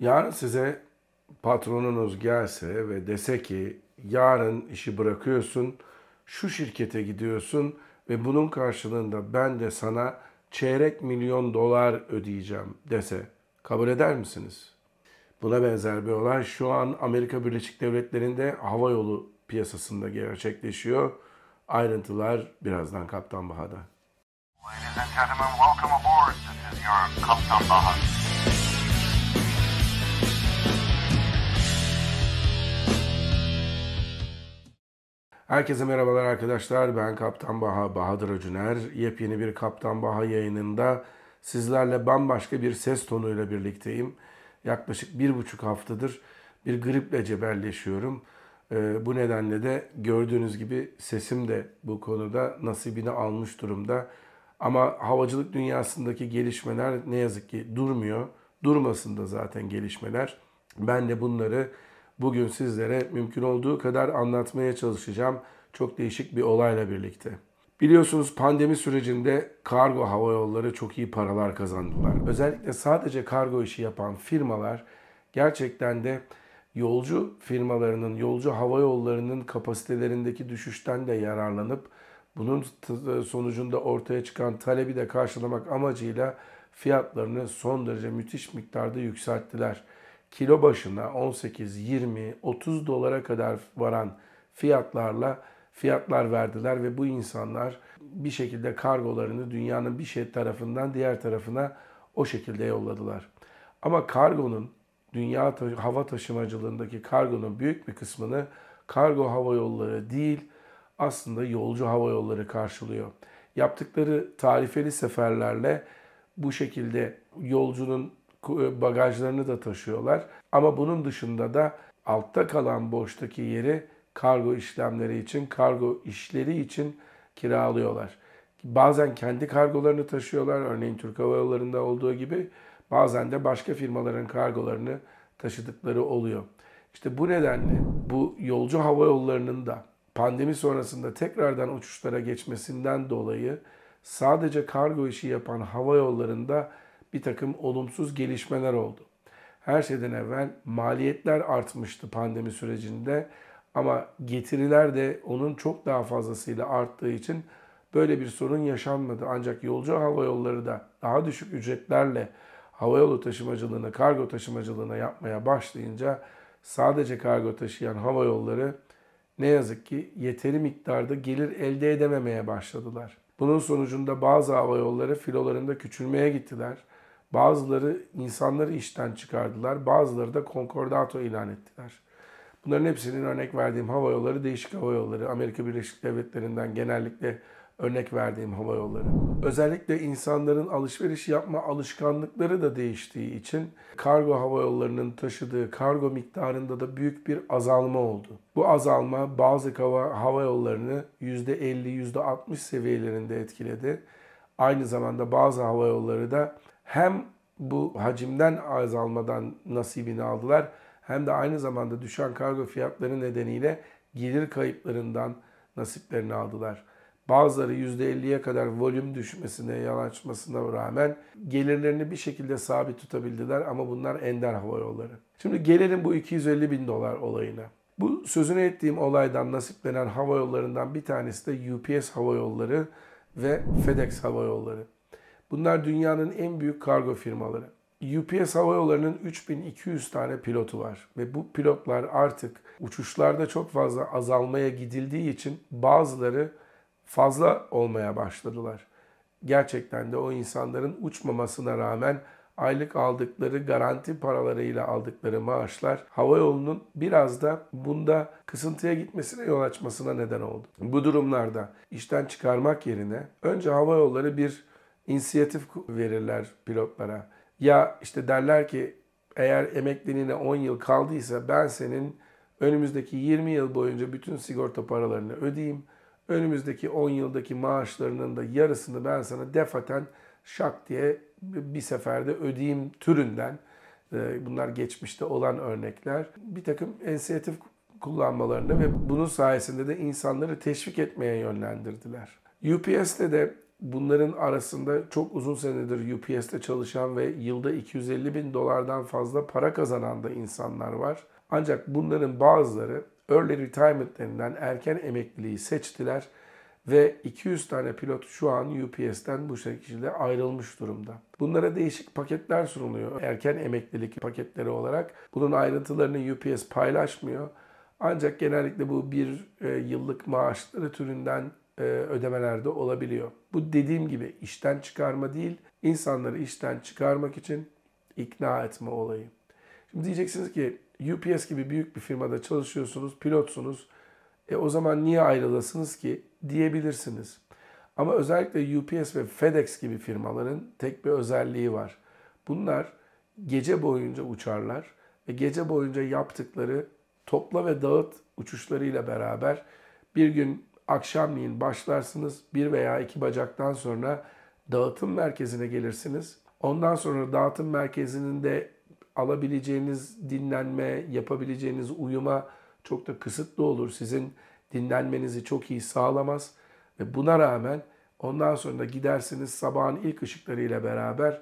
Yarın size patronunuz gelse ve dese ki yarın işi bırakıyorsun, şu şirkete gidiyorsun ve bunun karşılığında ben de sana çeyrek milyon dolar ödeyeceğim dese kabul eder misiniz? Buna benzer bir olay şu an Amerika Birleşik Devletleri'nde hava yolu piyasasında gerçekleşiyor. Ayrıntılar birazdan Kaptan Baha'da. Ladies and gentlemen, welcome aboard. This is your Kaptan Baha. Herkese merhabalar arkadaşlar. Ben Kaptan Baha, Bahadır Acuner. Yepyeni bir Kaptan Baha yayınında sizlerle bambaşka bir ses tonuyla birlikteyim. Yaklaşık bir buçuk haftadır bir griple cebelleşiyorum. Ee, bu nedenle de gördüğünüz gibi sesim de bu konuda nasibini almış durumda. Ama havacılık dünyasındaki gelişmeler ne yazık ki durmuyor. Durmasın da zaten gelişmeler. Ben de bunları bugün sizlere mümkün olduğu kadar anlatmaya çalışacağım. Çok değişik bir olayla birlikte. Biliyorsunuz pandemi sürecinde kargo hava yolları çok iyi paralar kazandılar. Özellikle sadece kargo işi yapan firmalar gerçekten de yolcu firmalarının, yolcu hava yollarının kapasitelerindeki düşüşten de yararlanıp bunun sonucunda ortaya çıkan talebi de karşılamak amacıyla fiyatlarını son derece müthiş miktarda yükselttiler. Kilo başına 18, 20, 30 dolara kadar varan fiyatlarla fiyatlar verdiler ve bu insanlar bir şekilde kargolarını dünyanın bir şey tarafından diğer tarafına o şekilde yolladılar. Ama kargonun dünya hava taşımacılığındaki kargonun büyük bir kısmını kargo hava yolları değil aslında yolcu hava yolları karşılıyor. Yaptıkları tarifeli seferlerle bu şekilde yolcunun bagajlarını da taşıyorlar. Ama bunun dışında da altta kalan boştaki yeri kargo işlemleri için, kargo işleri için kiralıyorlar. Bazen kendi kargolarını taşıyorlar. Örneğin Türk Hava Yolları'nda olduğu gibi bazen de başka firmaların kargolarını taşıdıkları oluyor. İşte bu nedenle bu yolcu hava yollarının da pandemi sonrasında tekrardan uçuşlara geçmesinden dolayı sadece kargo işi yapan hava yollarında bir takım olumsuz gelişmeler oldu. Her şeyden evvel maliyetler artmıştı pandemi sürecinde ama getiriler de onun çok daha fazlasıyla arttığı için böyle bir sorun yaşanmadı. Ancak yolcu hava yolları da daha düşük ücretlerle havayolu taşımacılığını, kargo taşımacılığına yapmaya başlayınca sadece kargo taşıyan hava yolları ne yazık ki yeteri miktarda gelir elde edememeye başladılar. Bunun sonucunda bazı hava yolları filolarında küçülmeye gittiler. Bazıları insanları işten çıkardılar, bazıları da konkordato ilan ettiler. Bunların hepsinin örnek verdiğim hava yolları değişik hava yolları. Amerika Birleşik Devletleri'nden genellikle örnek verdiğim hava yolları. Özellikle insanların alışveriş yapma alışkanlıkları da değiştiği için kargo hava yollarının taşıdığı kargo miktarında da büyük bir azalma oldu. Bu azalma bazı hava, hava yollarını %50, %60 seviyelerinde etkiledi. Aynı zamanda bazı hava yolları da hem bu hacimden azalmadan nasibini aldılar hem de aynı zamanda düşen kargo fiyatları nedeniyle gelir kayıplarından nasiplerini aldılar. Bazıları %50'ye kadar volüm düşmesine, yol açmasına rağmen gelirlerini bir şekilde sabit tutabildiler ama bunlar ender hava yolları. Şimdi gelelim bu 250 bin dolar olayına. Bu sözünü ettiğim olaydan nasiplenen hava yollarından bir tanesi de UPS hava yolları ve FedEx hava yolları. Bunlar dünyanın en büyük kargo firmaları. UPS Hava Yolları'nın 3200 tane pilotu var ve bu pilotlar artık uçuşlarda çok fazla azalmaya gidildiği için bazıları fazla olmaya başladılar. Gerçekten de o insanların uçmamasına rağmen aylık aldıkları garanti paralarıyla aldıkları maaşlar hava yolunun biraz da bunda kısıntıya gitmesine yol açmasına neden oldu. Bu durumlarda işten çıkarmak yerine önce hava yolları bir inisiyatif verirler pilotlara. Ya işte derler ki eğer emekliliğine 10 yıl kaldıysa ben senin önümüzdeki 20 yıl boyunca bütün sigorta paralarını ödeyeyim önümüzdeki 10 yıldaki maaşlarının da yarısını ben sana defaten şak diye bir seferde ödeyeyim türünden e, bunlar geçmişte olan örnekler bir takım inisiyatif kullanmalarını ve bunun sayesinde de insanları teşvik etmeye yönlendirdiler. UPS'te de bunların arasında çok uzun senedir UPS'te çalışan ve yılda 250 bin dolardan fazla para kazanan da insanlar var. Ancak bunların bazıları early retirement denilen erken emekliliği seçtiler ve 200 tane pilot şu an UPS'ten bu şekilde ayrılmış durumda. Bunlara değişik paketler sunuluyor. Erken emeklilik paketleri olarak. Bunun ayrıntılarını UPS paylaşmıyor. Ancak genellikle bu bir e, yıllık maaşları türünden ödemelerde olabiliyor. Bu dediğim gibi işten çıkarma değil, insanları işten çıkarmak için ikna etme olayı. Şimdi diyeceksiniz ki UPS gibi büyük bir firmada çalışıyorsunuz, pilotsunuz. E o zaman niye ayrılasınız ki diyebilirsiniz. Ama özellikle UPS ve FedEx gibi firmaların tek bir özelliği var. Bunlar gece boyunca uçarlar ve gece boyunca yaptıkları topla ve dağıt uçuşlarıyla beraber bir gün akşamleyin başlarsınız. Bir veya iki bacaktan sonra dağıtım merkezine gelirsiniz. Ondan sonra dağıtım merkezinin de alabileceğiniz dinlenme, yapabileceğiniz uyuma çok da kısıtlı olur. Sizin dinlenmenizi çok iyi sağlamaz. Ve buna rağmen ondan sonra gidersiniz sabahın ilk ışıklarıyla beraber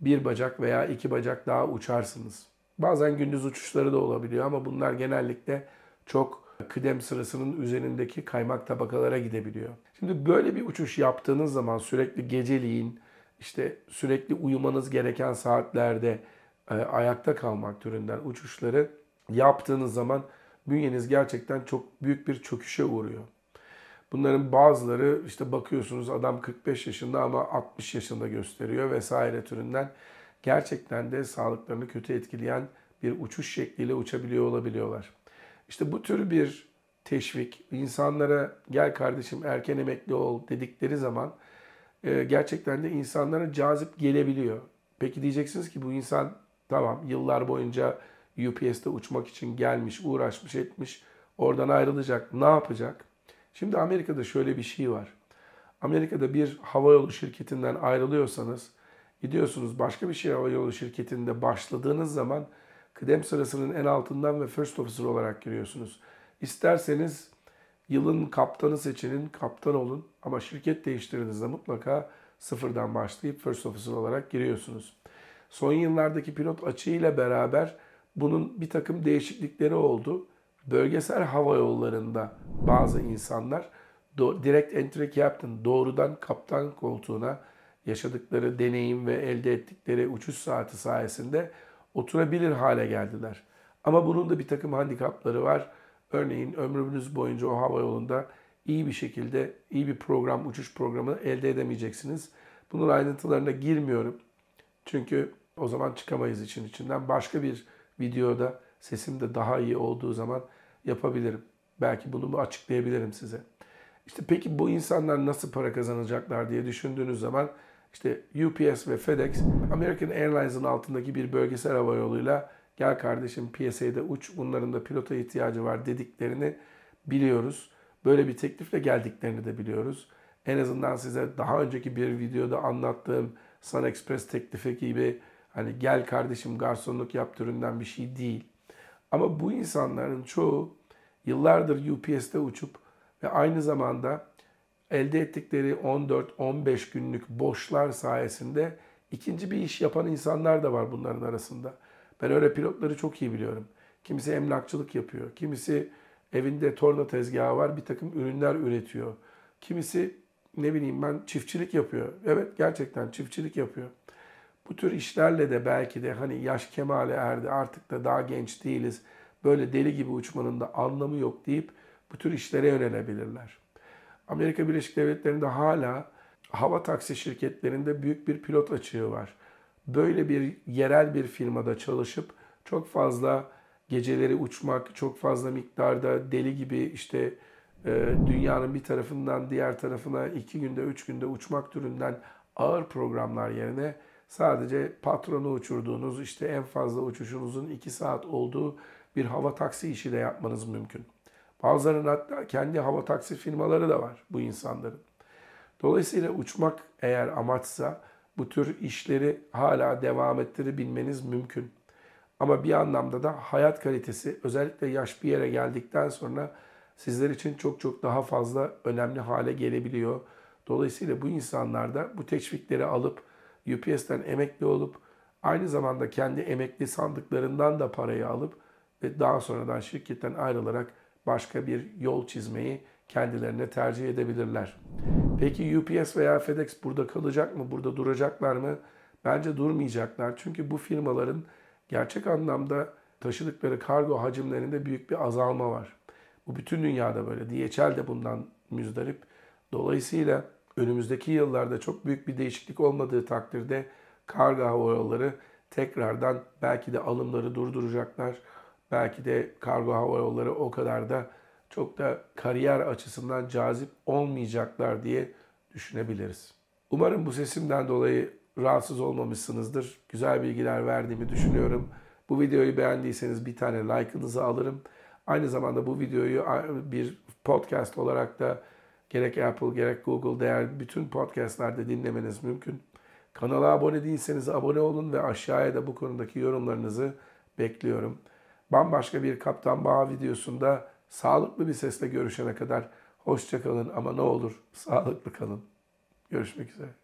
bir bacak veya iki bacak daha uçarsınız. Bazen gündüz uçuşları da olabiliyor ama bunlar genellikle çok kıdem sırasının üzerindeki kaymak tabakalara gidebiliyor. Şimdi böyle bir uçuş yaptığınız zaman sürekli geceliğin işte sürekli uyumanız gereken saatlerde e, ayakta kalmak türünden uçuşları yaptığınız zaman bünyeniz gerçekten çok büyük bir çöküşe uğruyor. Bunların bazıları işte bakıyorsunuz adam 45 yaşında ama 60 yaşında gösteriyor vesaire türünden gerçekten de sağlıklarını kötü etkileyen bir uçuş şekliyle uçabiliyor olabiliyorlar. İşte bu tür bir teşvik, insanlara gel kardeşim erken emekli ol dedikleri zaman e, gerçekten de insanlara cazip gelebiliyor. Peki diyeceksiniz ki bu insan tamam yıllar boyunca UPS'te uçmak için gelmiş, uğraşmış, etmiş, oradan ayrılacak. Ne yapacak? Şimdi Amerika'da şöyle bir şey var. Amerika'da bir havayolu şirketinden ayrılıyorsanız gidiyorsunuz başka bir şey havayolu şirketinde başladığınız zaman kıdem sırasının en altından ve first officer olarak giriyorsunuz. İsterseniz yılın kaptanı seçenin, kaptan olun ama şirket değiştirdiğinizde mutlaka sıfırdan başlayıp first officer olarak giriyorsunuz. Son yıllardaki pilot açığıyla beraber bunun bir takım değişiklikleri oldu. Bölgesel hava yollarında bazı insanlar direkt entry captain doğrudan kaptan koltuğuna yaşadıkları deneyim ve elde ettikleri uçuş saati sayesinde oturabilir hale geldiler. Ama bunun da bir takım handikapları var. Örneğin ömrünüz boyunca o hava yolunda iyi bir şekilde iyi bir program, uçuş programı elde edemeyeceksiniz. Bunun ayrıntılarına girmiyorum. Çünkü o zaman çıkamayız için içinden. Başka bir videoda sesim de daha iyi olduğu zaman yapabilirim. Belki bunu açıklayabilirim size. İşte peki bu insanlar nasıl para kazanacaklar diye düşündüğünüz zaman işte UPS ve FedEx American Airlines'ın altındaki bir bölgesel hava yoluyla gel kardeşim PSA'da uç bunların da pilota ihtiyacı var dediklerini biliyoruz. Böyle bir teklifle geldiklerini de biliyoruz. En azından size daha önceki bir videoda anlattığım Sun Express teklifi gibi hani gel kardeşim garsonluk yap türünden bir şey değil. Ama bu insanların çoğu yıllardır UPS'te uçup ve aynı zamanda elde ettikleri 14-15 günlük boşlar sayesinde ikinci bir iş yapan insanlar da var bunların arasında. Ben öyle pilotları çok iyi biliyorum. Kimisi emlakçılık yapıyor. Kimisi evinde torna tezgahı var bir takım ürünler üretiyor. Kimisi ne bileyim ben çiftçilik yapıyor. Evet gerçekten çiftçilik yapıyor. Bu tür işlerle de belki de hani yaş kemale erdi artık da daha genç değiliz. Böyle deli gibi uçmanın da anlamı yok deyip bu tür işlere yönelebilirler. Amerika Birleşik Devletleri'nde hala hava taksi şirketlerinde büyük bir pilot açığı var. Böyle bir yerel bir firmada çalışıp çok fazla geceleri uçmak, çok fazla miktarda deli gibi işte e, dünyanın bir tarafından diğer tarafına iki günde, üç günde uçmak türünden ağır programlar yerine sadece patronu uçurduğunuz işte en fazla uçuşunuzun iki saat olduğu bir hava taksi işi de yapmanız mümkün. Bazılarının hatta kendi hava taksi firmaları da var bu insanların. Dolayısıyla uçmak eğer amaçsa bu tür işleri hala devam ettirebilmeniz mümkün. Ama bir anlamda da hayat kalitesi özellikle yaş bir yere geldikten sonra sizler için çok çok daha fazla önemli hale gelebiliyor. Dolayısıyla bu insanlar da bu teşvikleri alıp UPS'ten emekli olup aynı zamanda kendi emekli sandıklarından da parayı alıp ve daha sonradan şirketten ayrılarak başka bir yol çizmeyi kendilerine tercih edebilirler. Peki UPS veya FedEx burada kalacak mı? Burada duracaklar mı? Bence durmayacaklar. Çünkü bu firmaların gerçek anlamda taşıdıkları kargo hacimlerinde büyük bir azalma var. Bu bütün dünyada böyle. DHL de bundan müzdarip. Dolayısıyla önümüzdeki yıllarda çok büyük bir değişiklik olmadığı takdirde kargo hava yolları tekrardan belki de alımları durduracaklar. Belki de kargo hava yolları o kadar da çok da kariyer açısından cazip olmayacaklar diye düşünebiliriz. Umarım bu sesimden dolayı rahatsız olmamışsınızdır. Güzel bilgiler verdiğimi düşünüyorum. Bu videoyu beğendiyseniz bir tane like'ınızı alırım. Aynı zamanda bu videoyu bir podcast olarak da gerek Apple gerek Google değer bütün podcastlerde dinlemeniz mümkün. Kanala abone değilseniz abone olun ve aşağıya da bu konudaki yorumlarınızı bekliyorum. Bambaşka bir Kaptan Bağ videosunda sağlıklı bir sesle görüşene kadar hoşça kalın ama ne olur sağlıklı kalın. Görüşmek üzere.